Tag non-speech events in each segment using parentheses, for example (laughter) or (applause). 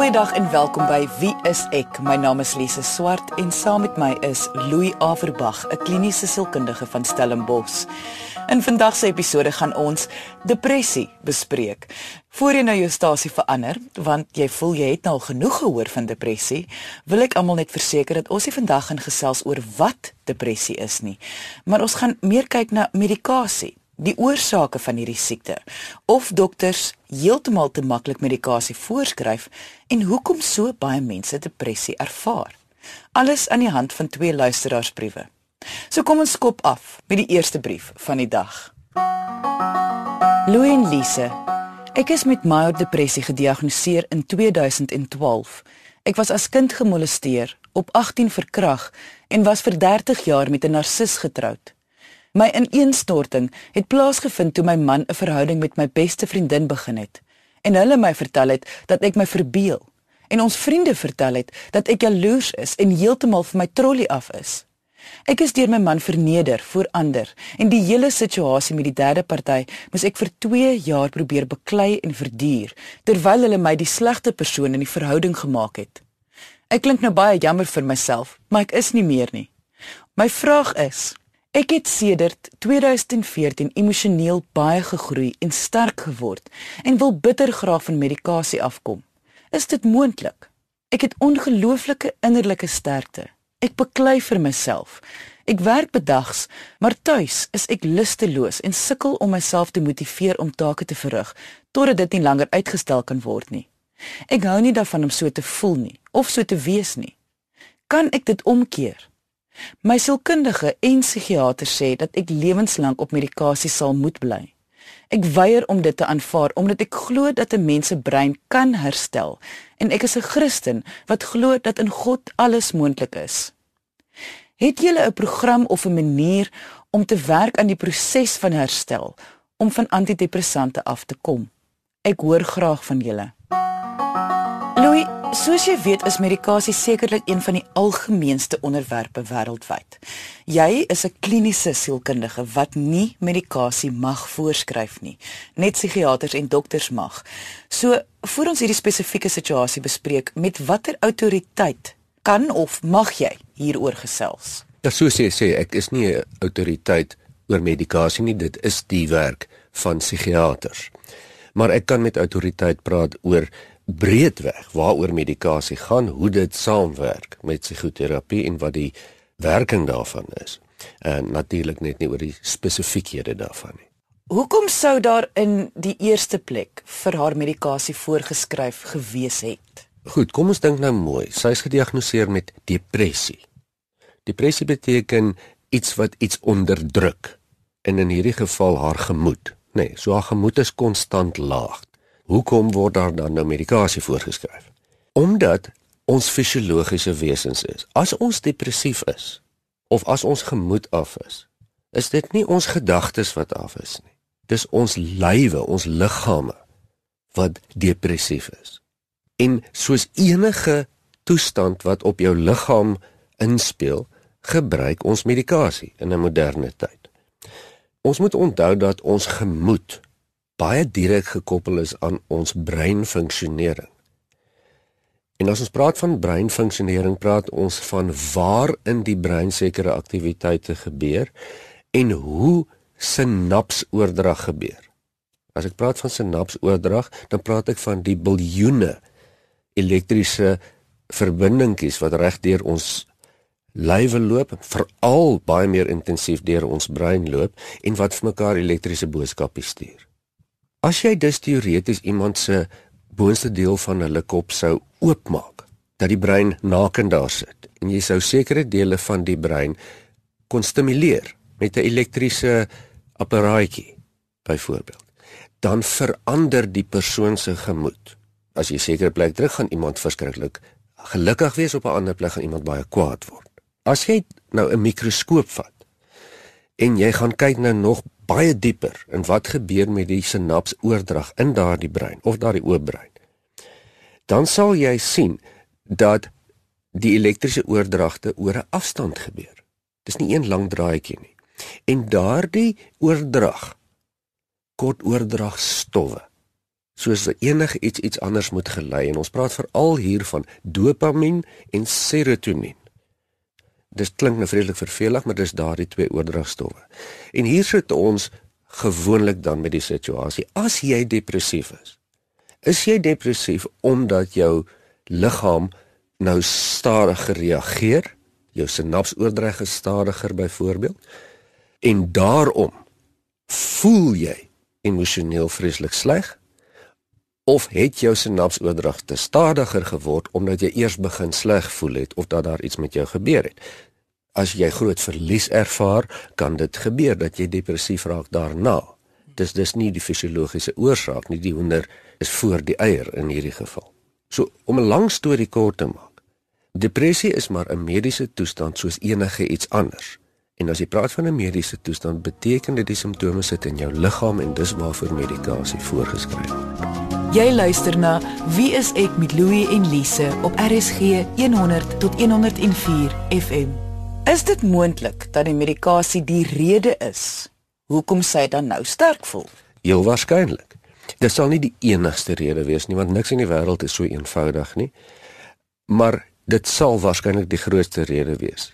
Goeiedag en welkom by Wie is ek? My naam is Lise Swart en saam met my is Louis Averbag, 'n kliniese sielkundige van Stellenbosch. In vandag se episode gaan ons depressie bespreek. Voor jy nou jou stasie verander, want jy voel jy het nou al genoeg gehoor van depressie, wil ek almal net verseker dat ons nie vandag gaan gesels oor wat depressie is nie, maar ons gaan meer kyk na medikasie die oorsake van hierdie siekte of dokters heeltemal te maklik medikasie voorskryf en hoekom so baie mense depressie ervaar. Alles aan die hand van twee luisteraarsbriewe. So kom ons skop af met die eerste brief van die dag. Louis en Lise. Ek is met mild depressie gediagnoseer in 2012. Ek was as kind gemolesteer, op 18 verkrag en was vir 30 jaar met 'n narcis getroud. My ineenstorting het plaasgevind toe my man 'n verhouding met my beste vriendin begin het en hulle my vertel het dat ek my verbeel en ons vriende vertel het dat ek jaloers is en heeltemal vir my trollie af is. Ek is deur my man verneder voor ander en die hele situasie met die derde party moes ek vir 2 jaar probeer beklei en verduur terwyl hulle my die slegste persoon in die verhouding gemaak het. Ek klink nou baie jammer vir myself, maar ek is nie meer nie. My vraag is, Ek het sedert 2014 emosioneel baie gegroei en sterk geword en wil bitter graag van medikasie afkom. Is dit moontlik? Ek het ongelooflike innerlike sterkte. Ek beklei vir myself. Ek werk bedags, maar tuis is ek lusteloos en sukkel om myself te motiveer om take te verrig totdat dit nie langer uitgestel kan word nie. Ek hou nie daarvan om so te voel nie of so te wees nie. Kan ek dit omkeer? My sielkundige en psigiater sê dat ek lewenslank op medikasie sal moet bly. Ek weier om dit te aanvaar omdat ek glo dat 'n mens se brein kan herstel en ek is 'n Christen wat glo dat in God alles moontlik is. Het jy 'n program of 'n manier om te werk aan die proses van herstel om van antidepressante af te kom? Ek hoor graag van julle. Louis, soos jy weet, is medikasie sekerlik een van die algemeenste onderwerpe wêreldwyd. Jy is 'n kliniese sielkundige wat nie medikasie mag voorskryf nie. Net psigiaters en dokters mag. So, voor ons hierdie spesifieke situasie bespreek, met watter autoriteit kan of mag jy hieroor gesels? Ja, soos jy sê, ek is nie 'n autoriteit oor medikasie nie, dit is die werk van psigiaters. Maar ek kan met autoriteit praat oor breedweg waaroor medikasie gaan, hoe dit saamwerk met psigoterapie en wat die werking daarvan is. En natuurlik net nie oor die spesifiekhede daarvan nie. Hoekom sou daar in die eerste plek vir haar medikasie voorgeskryf gewees het? Goed, kom ons dink nou mooi. Sy is gediagnoseer met depressie. Depressie beteken iets wat iets onderdruk en in hierdie geval haar gemoed, nê. Nee, so haar gemoed is konstant laag. Hoekom word daar dan nou medikasie voorgeskryf? Omdat ons fisiologiese wesens is. As ons depressief is of as ons gemoed af is, is dit nie ons gedagtes wat af is nie. Dis ons lywe, ons liggame wat depressief is. En soos enige toestand wat op jou liggaam inspel, gebruik ons medikasie in 'n moderne tyd. Ons moet onthou dat ons gemoed baie direk gekoppel is aan ons breinfunksionering. En as ons praat van breinfunksionering, praat ons van waar in die brein sekere aktiwiteite gebeur en hoe sinapsoordrag gebeur. As ek praat van sinapsoordrag, dan praat ek van die biljoene elektriese verbindingkies wat reg deur ons lywe loop, veral baie meer intensief deur ons brein loop en wat vir mekaar elektriese boodskappe stuur. As jy dus teoreties iemand se boonste deel van hulle kop sou oopmaak, dat die brein naken daar sit en jy sou sekere dele van die brein kon stimuleer met 'n elektriese apparaatjie byvoorbeeld, dan verander die persoon se gemoed. As jy sekere plek terug gaan iemand verskriklik gelukkig wees op 'n ander plek gaan iemand baie kwaad word. As jy nou 'n mikroskoop vat en jy gaan kyk nou nog baie dieper in wat gebeur met die sinapsoordrag in daardie brein of daardie oopbrein. Dan sal jy sien dat die elektriese oordragte oor 'n afstand gebeur. Dis nie een lang draaitjie nie. En daardie oordrag kort oordrag stowwe soos enige iets iets anders moet gelei en ons praat veral hier van dopamien en serotonien. Dit klink nou vreeslik vervelig, maar dis daardie twee oordragstowwe. En hier sit ons gewoonlik dan met die situasie. As jy depressief is, is jy depressief omdat jou liggaam nou stadiger reageer, jou sinapsoordrag is stadiger byvoorbeeld, en daarom voel jy emosioneel vreeslik sleg of het jou sinapsoordrag te stadiger geword omdat jy eers begin sleg voel het of dat daar iets met jou gebeur het. As jy groot verlies ervaar, kan dit gebeur dat jy depressief raak daarna. Dis dis nie die fisiologiese oorsaak nie, die hoender is voor die eier in hierdie geval. So om 'n lang storie kort te maak. Depressie is maar 'n mediese toestand soos enige iets anders. En as jy praat van 'n mediese toestand, beteken dit die simptome sit in jou liggaam en dis waarvoor medikasie voorgeskryf word. Jy luister na Wie is ek met Louie en Lise op RSG 100 tot 104 FM. Is dit moontlik dat die medikasie die rede is hoekom sy dan nou sterk voel? Heel waarskynlik. Dit sal nie die enigste rede wees nie want niks in die wêreld is so eenvoudig nie. Maar dit sal waarskynlik die grootste rede wees.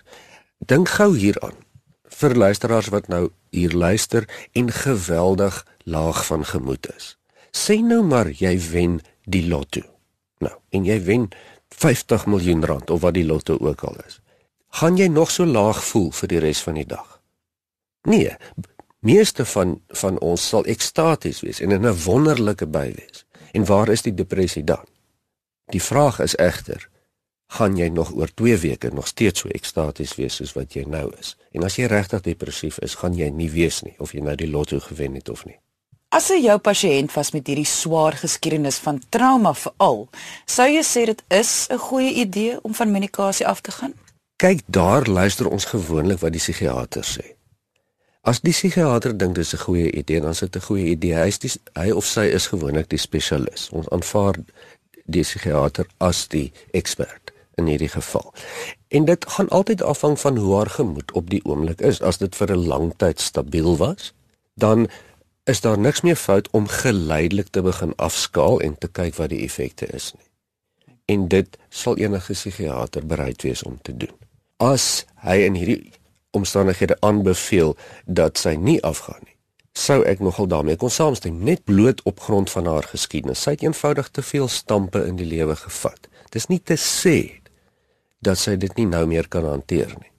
Dink gou hieraan vir luisteraars wat nou hier luister en geweldig laag van gemoed is sê nou maar jy wen die lotto. Nou, en jy wen 50 miljoen rand of wat die lotto ook al is. Gaan jy nog so laag voel vir die res van die dag? Nee, meeste van van ons sal ekstaties wees en in 'n wonderlike by wees. En waar is die depressie dan? Die vraag is egter, gaan jy nog oor 2 weke nog steeds so ekstaties wees soos wat jy nou is? En as jy regtig depressief is, gaan jy nie weet nie of jy nou die lotto gewen het of nie. As jy jou pasiënt vas met hierdie swaar geskiedenis van trauma veral, sou jy sê dit is 'n goeie idee om van medikasie af te gaan? Kyk, daar luister ons gewoonlik wat die psigiater sê. As die psigiater dink dit is 'n goeie idee, dan is dit 'n goeie idee. Hy is die, hy of sy is gewoonlik die spesialis. Ons aanvaar die psigiater as die ekspert in hierdie geval. En dit gaan altyd afhang van hoe haar gemoed op die oomblik is. As dit vir 'n lang tyd stabiel was, dan is daar niks meer fout om geleidelik te begin afskaal en te kyk wat die effekte is nie. En dit sal enige psigiater bereid wees om te doen. As hy in hierdie omstandighede aanbeveel dat sy nie afgaan nie, sou ek nogal daarmee kon saamstem net bloot op grond van haar geskiedenis. Sy het eenvoudig te veel stampe in die lewe gevat. Dis nie te sê dat sy dit nie nou meer kan hanteer nie.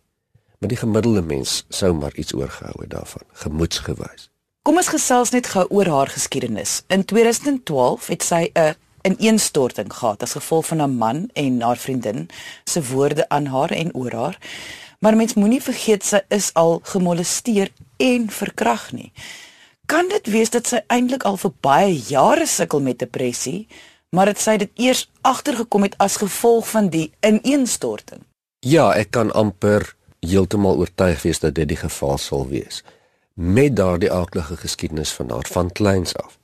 Maar die gemiddelde mens sou maar iets oorgehou het daarvan, gemoedsgewys. Kom ons gesels net gou oor haar geskiedenis. In 2012 het sy 'n ineenstorting gehad as gevolg van 'n man en haar vriendin se woorde aan haar en oor haar. Maar mens moenie vergeet sy is al gemolesteer en verkragt nie. Kan dit wees dat sy eintlik al vir baie jare sukkel met depressie, maar dit sy dit eers agtergekom het as gevolg van die ineenstorting? Ja, ek kan amper heeltemal oortuig wees dat dit die geval sal wees met daardie aardige geskiedenis van haar van kleins af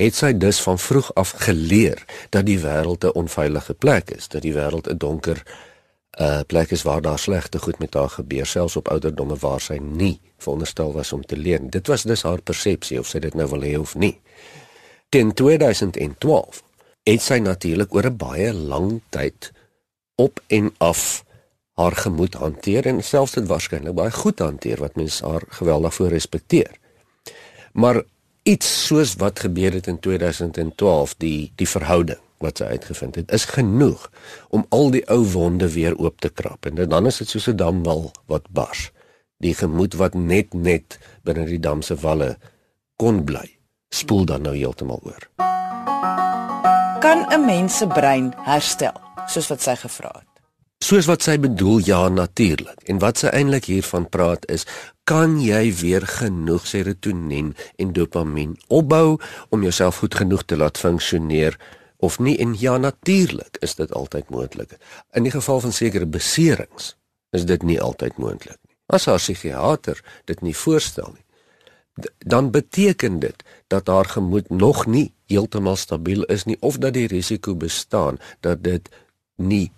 het sy dus van vroeg af geleer dat die wêreld 'n onveilige plek is dat die wêreld 'n donker uh plek is waar daar slegte goed met haar gebeur selfs op ouderdomme waar sy nie veronderstel was om te leen. Dit was dus haar persepsie of sy dit nou wil hê of nie. Teen 2012 het sy natuurlik oor 'n baie lang tyd op en af haar gemoed hanteer en selfs dit waarskynlik baie goed hanteer wat mense haar geweldig voor respekteer. Maar iets soos wat gebeur het in 2012, die die verhouding wat sy uitgevind het, is genoeg om al die ou wonde weer oop te krap en dan is dit soos 'n damwal wat bars. Die gemoed wat net net binne die dam se walle kon bly, spoel dan nou heeltemal oor. Kan 'n mens se brein herstel, soos wat sy gevra het? Soos wat sy bedoel, ja natuurlik. En wat sy eintlik hiervan praat is, kan jy weer genoeg serotonien en dopamien opbou om jouself goed genoeg te laat funksioneer of nie? En ja natuurlik is dit altyd moontlik. In die geval van sekere beserings is dit nie altyd moontlik nie. As haar psigiater dit nie voorstel nie, dan beteken dit dat haar gemoed nog nie heeltemal stabiel is nie of dat die risiko bestaan dat dit nie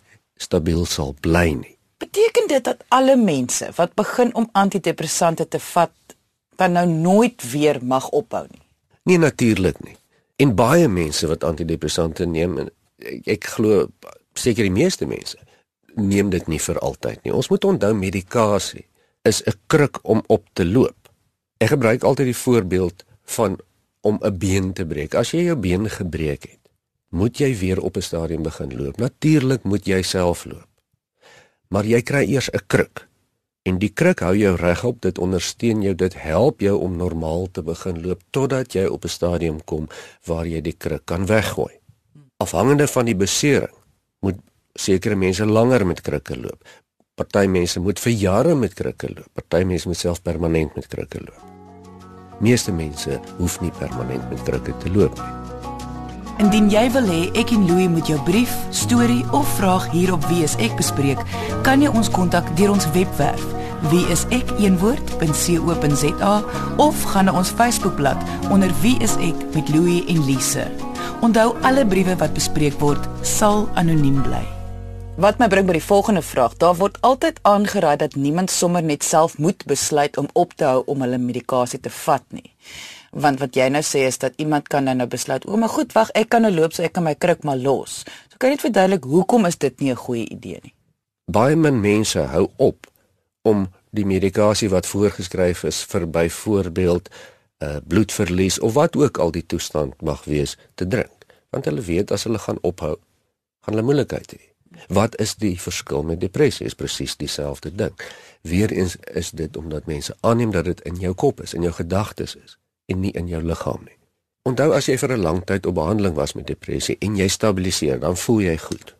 stabiel sal bly nie. Beteken dit dat alle mense wat begin om antidepressante te vat, dan nou nooit weer mag ophou nie? Nee natuurlik nie. En baie mense wat antidepressante neem ek, ek glo seker die meeste mense neem dit nie vir altyd nie. Ons moet onthou medikasie is 'n kruk om op te loop. Ek gebruik altyd die voorbeeld van om 'n been te breek. As jy jou been gebreek het, moet jy weer op 'n stadium begin loop. Natuurlik moet jy self loop. Maar jy kry eers 'n kruk. En die kruk hou jou regop, dit ondersteun jou, dit help jou om normaal te begin loop totdat jy op 'n stadium kom waar jy die kruk kan weggooi. Afhangende van die besering moet sekere mense langer met krikke loop. Party mense moet vir jare met krikke loop. Party mense moet self permanent met krikke loop. Meeste mense hoef nie permanent met krikke te loop nie. Indien jy wil hê ek en Louie moet jou brief, storie of vraag hier op Wie is ek bespreek, kan jy ons kontak deur ons webwerf wieisek.co.za of gaan na ons Facebookblad onder Wie is ek met Louie en Lise. Onthou alle briewe wat bespreek word sal anoniem bly. Wat my bring by die volgende vraag. Daar word altyd aangeraai dat niemand sommer net self moet besluit om op te hou om hulle medikasie te vat nie. Want wat jy nou sê is dat iemand kan nou besluit, "O, maar goed, wag, ek kan nou loop, so ek kan my kruk maar los." So kan jy net verduidelik hoekom is dit nie 'n goeie idee nie? Baie min mense hou op om die medikasie wat voorgeskryf is vir byvoorbeeld 'n uh, bloedverlies of wat ook al die toestand mag wees te drink, want hulle weet as hulle gaan ophou, gaan hulle moeilikheid hê. Wat is die verskil met depressie? Is presies dieselfde ding. Weereens is dit omdat mense aanneem dat dit in jou kop is, in jou gedagtes is en nie in jou liggaam nie. Onthou as jy vir 'n lang tyd op behandeling was met depressie en jy stabiliseer, dan voel jy goed.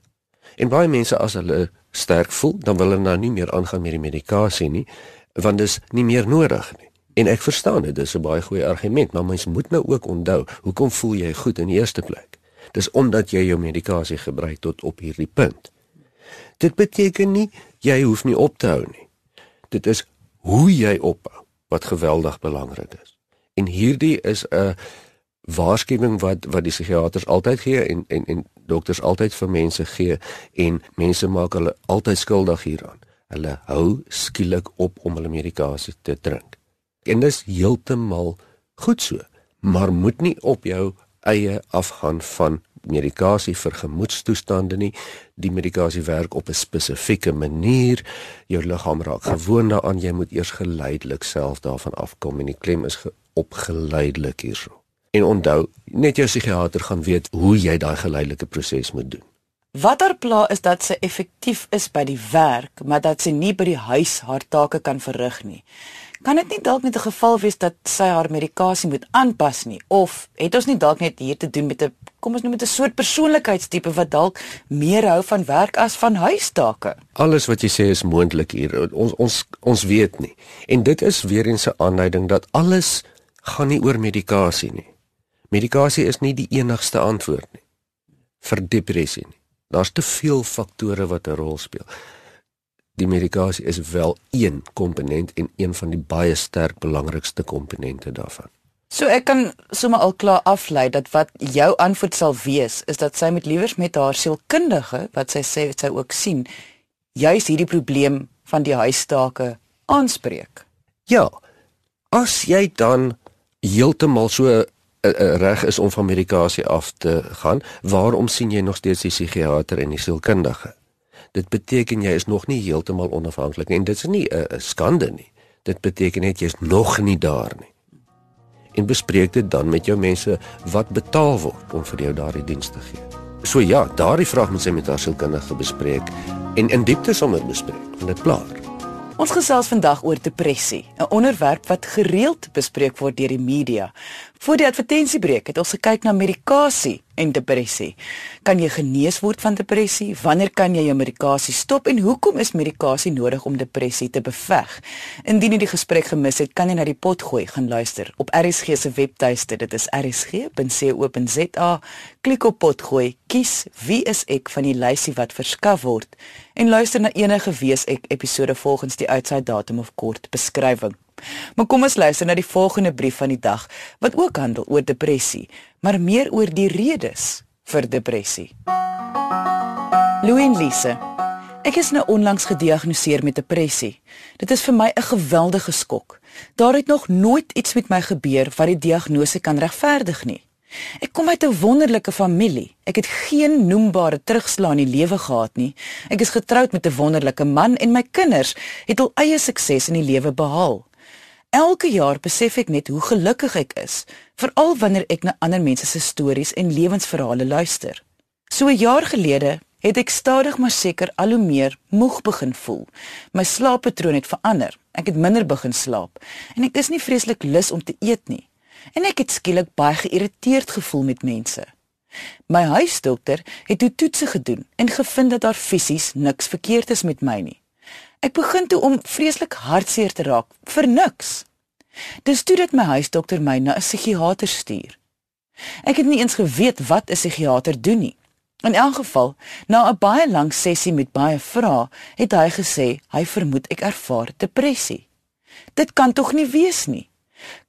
En baie mense as hulle sterk voel, dan wil hulle nou nie meer aangaan met die medikasie nie, want dit is nie meer nodig nie. En ek verstaan dit, dis 'n baie goeie argument, maar mens moet nou ook onthou, hoekom voel jy goed in die eerste plek? Dis omdat jy jou medikasie gebruik tot op hierdie punt. Dit beteken nie jy hoef nie op te hou nie. Dit is hoe jy ophou wat geweldig belangrik is. En hierdie is 'n waarskuwing wat wat die psigiaters altyd gee en en en dokters altyd vir mense gee en mense maak hulle altyd skuldig hieraan. Hulle hou skielik op om hulle medikasie te drink. En dis heeltemal goed so, maar moet nie op jou eie afgaan van medikasie vir gemoedstoestande nie. Die medikasie werk op 'n spesifieke manier. Jou liggaam raak gewoond daaraan. Jy moet eers geleidelik self daarvan afkom en die klem is op geleidelik hierso. En onthou, net jou psigiater gaan weet hoe jy daai geleidelike proses moet doen. Watter pla is dat sy effektief is by die werk, maar dat sy nie by die huis haar take kan verrig nie kan dit nie dalk net 'n geval wees dat sy haar medikasie moet aanpas nie? Of het ons nie dalk net hier te doen met 'n kom ons noem dit 'n soort persoonlikheidstipe wat dalk meer hou van werk as van huistake? Alles wat jy sê is moontlik hier. Ons ons ons weet nie. En dit is weer eens 'n aanduiding dat alles gaan nie oor medikasie nie. Medikasie is nie die enigste antwoord nie vir depressie nie. Daar's te veel faktore wat 'n rol speel die medikasie is wel een komponent en een van die baie sterk belangrikste komponente daarvan. So ek kan sommer al klaar aflei dat wat jou antwoord sal wees is dat sy met liewers met haar sielkundige wat sy sê sy ook sien juis hierdie probleem van die huistake aanspreek. Ja. As jy dan heeltemal so uh, uh, reg is om van medikasie af te gaan, waarom sien jy nog steeds die psigiater en die sielkundige? Dit beteken jy is nog nie heeltemal onafhanklik en dit is nie 'n skande nie. Dit beteken net jy is nog nie daar nie. En bespreek dit dan met jou mense wat betaal word om vir jou daardie diens te gee. So ja, daardie vraag moet jy met haar sielkundige bespreek en in diepte sommer bespreek en dit plaas. Ons gesels vandag oor depressie, 'n onderwerp wat gereeld bespreek word deur die media. Voor die advertensiebreek het ons gekyk na medikasie en depressie. Kan jy genees word van depressie? Wanneer kan jy jou medikasie stop en hoekom is medikasie nodig om depressie te beveg? Indien jy die gesprek gemis het, kan jy na die pot gooi gaan luister op RSG se webtuiste. Dit is rsg.co.za. Klik op pot gooi, kies wie is ek van die lysie wat verskaf word en luister na enige wees ek episode volgens die uitsaai datum of kort beskrywing. Maar kom ons luister na die volgende brief van die dag wat ook handel oor depressie, maar meer oor die redes vir depressie. Louin Lise. Ek is nou onlangs gediagnoseer met depressie. Dit is vir my 'n geweldige skok. Daar het nog nooit iets met my gebeur wat die diagnose kan regverdig nie. Ek kom uit 'n wonderlike familie. Ek het geen noembare terugslag in die lewe gehad nie. Ek is getroud met 'n wonderlike man en my kinders het al eie sukses in die lewe behaal. Elke jaar besef ek net hoe gelukkig ek is, veral wanneer ek na ander mense se stories en lewensverhale luister. So 'n jaar gelede het ek stadig maar seker al hoe meer moeg begin voel. My slaappatroon het verander. Ek het minder begin slaap en ek is nie vreeslik lus om te eet nie. En ek het skielik baie geïrriteerd gevoel met mense. My huisdokter het toe toetse gedoen en gevind dat daar fisies niks verkeerd is met my nie. Ek begin toe om vreeslik hartseer te raak vir niks. Dis toe dat my huisdokter my na 'n psigiater stuur. Ek het nie eens geweet wat 'n psigiater doen nie. In elk geval, na 'n baie lang sessie met baie vrae, het hy gesê hy vermoed ek ervaar depressie. Dit kan tog nie wees nie.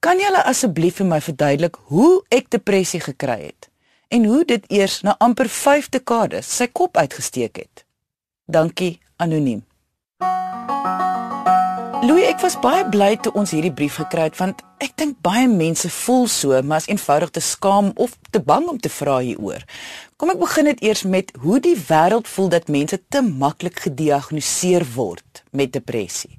Kan jy asseblief vir my verduidelik hoe ek depressie gekry het en hoe dit eers na amper 5 dekades sy kop uitgesteek het? Dankie anoniem. Louis, ek was baie bly toe ons hierdie brief gekry het want ek dink baie mense voel so, maar is eenvoudig te skaam of te bang om te vra hieroor. Kom ek begin dit eers met hoe die wêreld voel dat mense te maklik gediagnoseer word met depressie.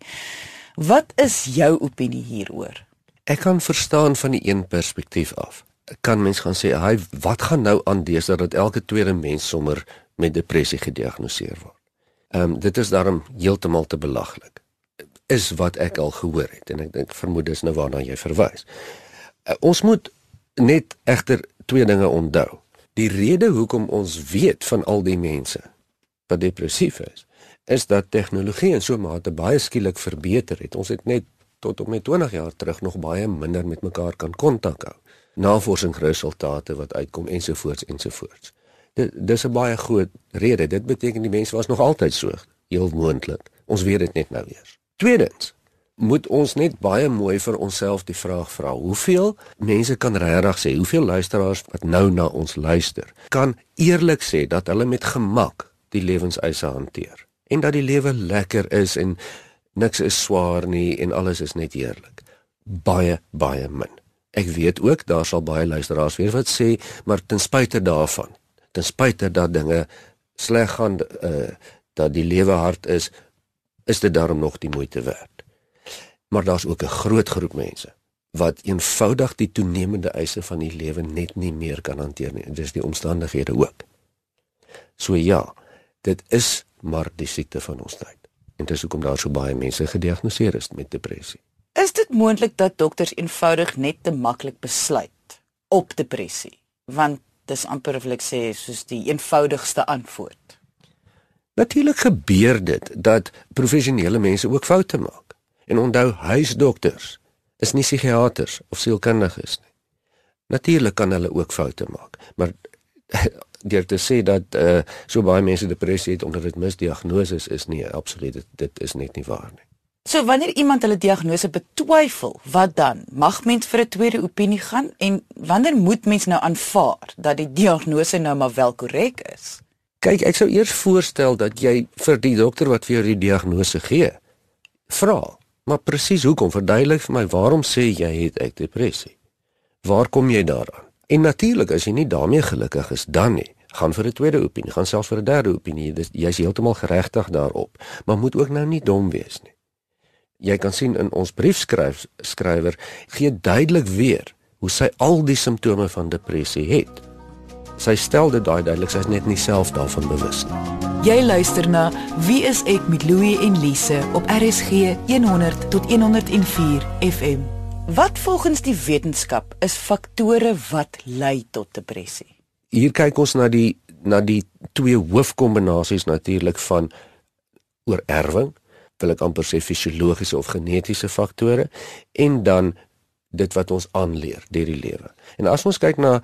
Wat is jou opinie hieroor? Ek kan verstaan van die een perspektief af. Kan mens gaan sê, "Hy, wat gaan nou aan deesdae dat elke tweede mens sommer met depressie gediagnoseer word?" Ehm um, dit is daarom heeltemal te belaglik. Is wat ek al gehoor het en ek dink vermoed dis nou waarna jy verwys. Uh, ons moet net egter twee dinge onthou. Die rede hoekom ons weet van al die mense wat depressief is, is dat tegnologie in so 'n mate baie skielik verbeter het. Ons het net tot op met 20 jaar terug nog baie minder met mekaar kan kontak hou. Navorsingsresultate wat uitkom ensovoorts ensovoorts. Dit dis 'n baie groot rede. Dit beteken die mense was nog altyd so, heel moontlik. Ons weet dit net nou weer. Tweedens, moet ons net baie mooi vir onsself die vraag vra: Hoeveel mense kan regtig sê, hoeveel luisteraars wat nou na ons luister, kan eerlik sê dat hulle met gemak die lewenseise hanteer en dat die lewe lekker is en niks is swaar nie en alles is net heerlik. Baie baie min. Ek weet ook daar sal baie luisteraars weer wat sê, maar ten spyte daarvan, ten spyte dat dinge sleg gaan uh dat die lewe hard is, is dit daarom nog die moeite werd. Maar daar's ook 'n groot groep mense wat eenvoudig die toenemende eise van die lewe net nie meer kan hanteer nie. Dis die omstandighede ook. So ja, dit is maar die siekte van ons tyd en dis hoekom daar so baie mense gediagnoseer is met depressie. Is dit moontlik dat dokters eenvoudig net te maklik besluit op depressie? Want dis amper of ek sê soos die eenvoudigste antwoord. Natuurlik gebeur dit dat professionele mense ook foute maak. En onthou huisdokters is nie psigiaters of sielkundiges nie. Natuurlik kan hulle ook foute maak, maar (laughs) deur te sê dat uh so baie mense depressie het omdat dit misdiagnose is nie absoluut dit, dit is net nie waar nie. So wanneer iemand hulle diagnose betwyfel, wat dan? Mag mens vir 'n tweede opinie gaan en wanneer moet mens nou aanvaar dat die diagnose nou maar wel korrek is? Kyk, ek sou eers voorstel dat jy vir die dokter wat vir jou die diagnose gee, vra, maar presies hoekom verduidelik vir my waarom sê jy het ek depressie? Waar kom jy daaraan? En natuurlik as jy nie daarmee gelukkig is dan nie, gaan vir 'n tweede opinie, gaan selfs vir 'n derde opinie. Dis jy's heeltemal geregtig daarop, maar moet ook nou nie dom wees nie. Jy kan sien in ons briefskryf skrywer gee duidelik weer hoe sy al die simptome van depressie het. Sy stel dit daai duidelik, sy is net nie self daarvan bewus nie. Jy luister na Wie is ek met Louie en Lise op RSG 100 tot 104 FM. Wat volgens die wetenskap is faktore wat lei tot depressie? hier kyk ons na die na die twee hoofkombinasies natuurlik van oorerwing, wil ek amper sê fisiologiese of genetiese faktore en dan dit wat ons aanleer deur die lewe. En as ons kyk na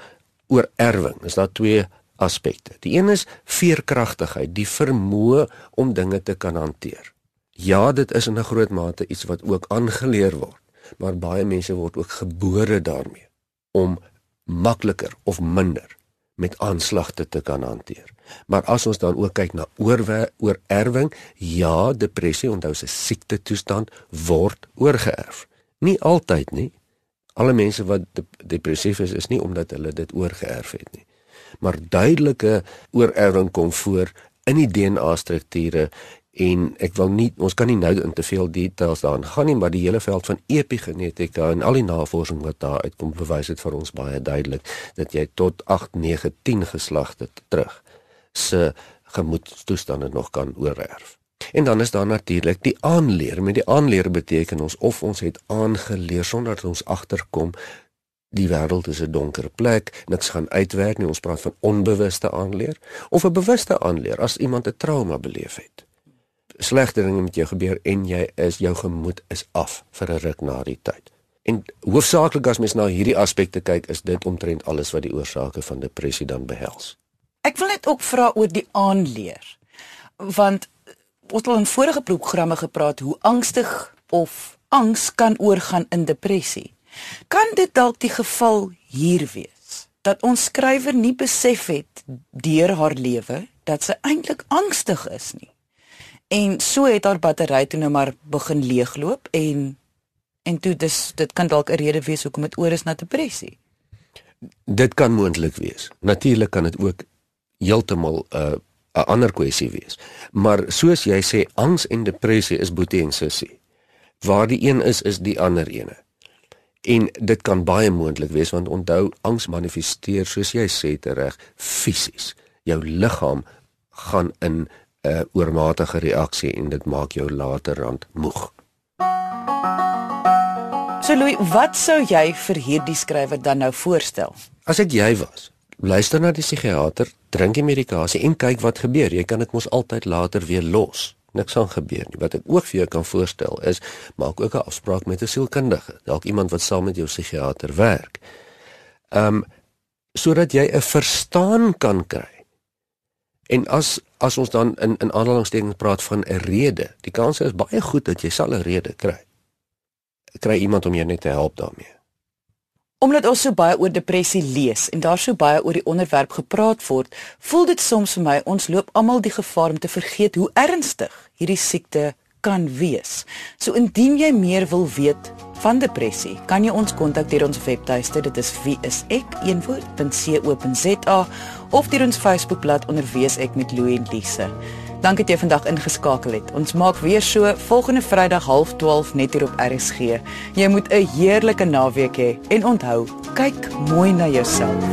oorerwing, is daar twee aspekte. Die een is veerkragtigheid, die vermoë om dinge te kan hanteer. Ja, dit is in 'n groot mate iets wat ook aangeleer word, maar baie mense word ook gebore daarmee om makliker of minder met aanslagte te kan hanteer. Maar as ons dan ook kyk na oorerwing, ja, depressie onthou se siekte toestand word oorgeerf. Nie altyd nie. Alle mense wat depressief is, is nie omdat hulle dit oorgeerf het nie. Maar duidelike oorerwing kom voor in die DNA-strukture en ek wil nie ons kan nie nou in te veel details daarin gaan nie maar die hele veld van epigenetika en al die navorsing wat daar uitkom bewys dit vir ons baie duidelik dat jy tot 8 9 10 geslagte terug se gemoedstoestande nog kan oorerf. En dan is daar natuurlik die aanleer. Met die aanleer beteken ons of ons het aangeleer sonder dat ons agterkom die wêreld is 'n donker plek, niks gaan uitwerk nie. Ons praat van onbewuste aanleer of 'n bewuste aanleer as iemand 'n trauma beleef het. Slegte dinge met jou gebeur en jy is jou gemoed is af vir 'n ruk na die tyd. En hoofsaaklik as mens na hierdie aspekte kyk, is dit omtrent alles wat die oorsake van depressie dan behels. Ek wil net ook vra oor die aanleer. Want ons het al in vorige programme gepraat hoe angstig of angs kan oorgaan in depressie. Kan dit dalk die geval hier wees dat ons skrywer nie besef het deur haar lewe dat sy eintlik angstig is nie. En so het haar battery toe nou maar begin leegloop en en toe dis dit kan dalk 'n rede wees hoekom dit oor is na depressie. Dit kan moontlik wees. Natuurlik kan dit ook heeltemal 'n uh, 'n ander kwessie wees. Maar soos jy sê, angs en depressie is boetie en sussie. Waar die een is, is die ander ene. En dit kan baie moontlik wees want onthou, angs manifesteer soos jy sê tereg fisies. Jou liggaam gaan in 'n oormatige reaksie en dit maak jou laterand moeg. So Louis, wat sou jy vir hierdie skrywer dan nou voorstel? As ek jy was, luister na die psigiater, drink die medikasie en kyk wat gebeur. Jy kan dit mos altyd later weer los. Niks gaan gebeur nie. Wat ek ook vir jou kan voorstel is maak ook 'n afspraak met 'n sielkundige, dalk iemand wat saam met jou psigiater werk. Ehm um, sodat jy 'n verstaan kan kry. En as as ons dan in in aanhalingstekens praat van 'n rede, die kans is baie goed dat jy sal 'n rede kry. Kry iemand om jou net te help daarmee. Omdat ons so baie oor depressie lees en daar so baie oor die onderwerp gepraat word, voel dit soms vir my ons loop almal die gevaar om te vergeet hoe ernstig hierdie siekte kan wees. So indien jy meer wil weet van depressie, kan jy ons kontak deur ons webtuiste, dit is wieisek.co.za of deur ons Facebookblad onder wieisek met Louie en Lise. Dankie dat jy vandag ingeskakel het. Ons maak weer so volgende Vrydag 12:30 net hier op RSG. Jy moet 'n heerlike naweek hê he, en onthou, kyk mooi na jouself.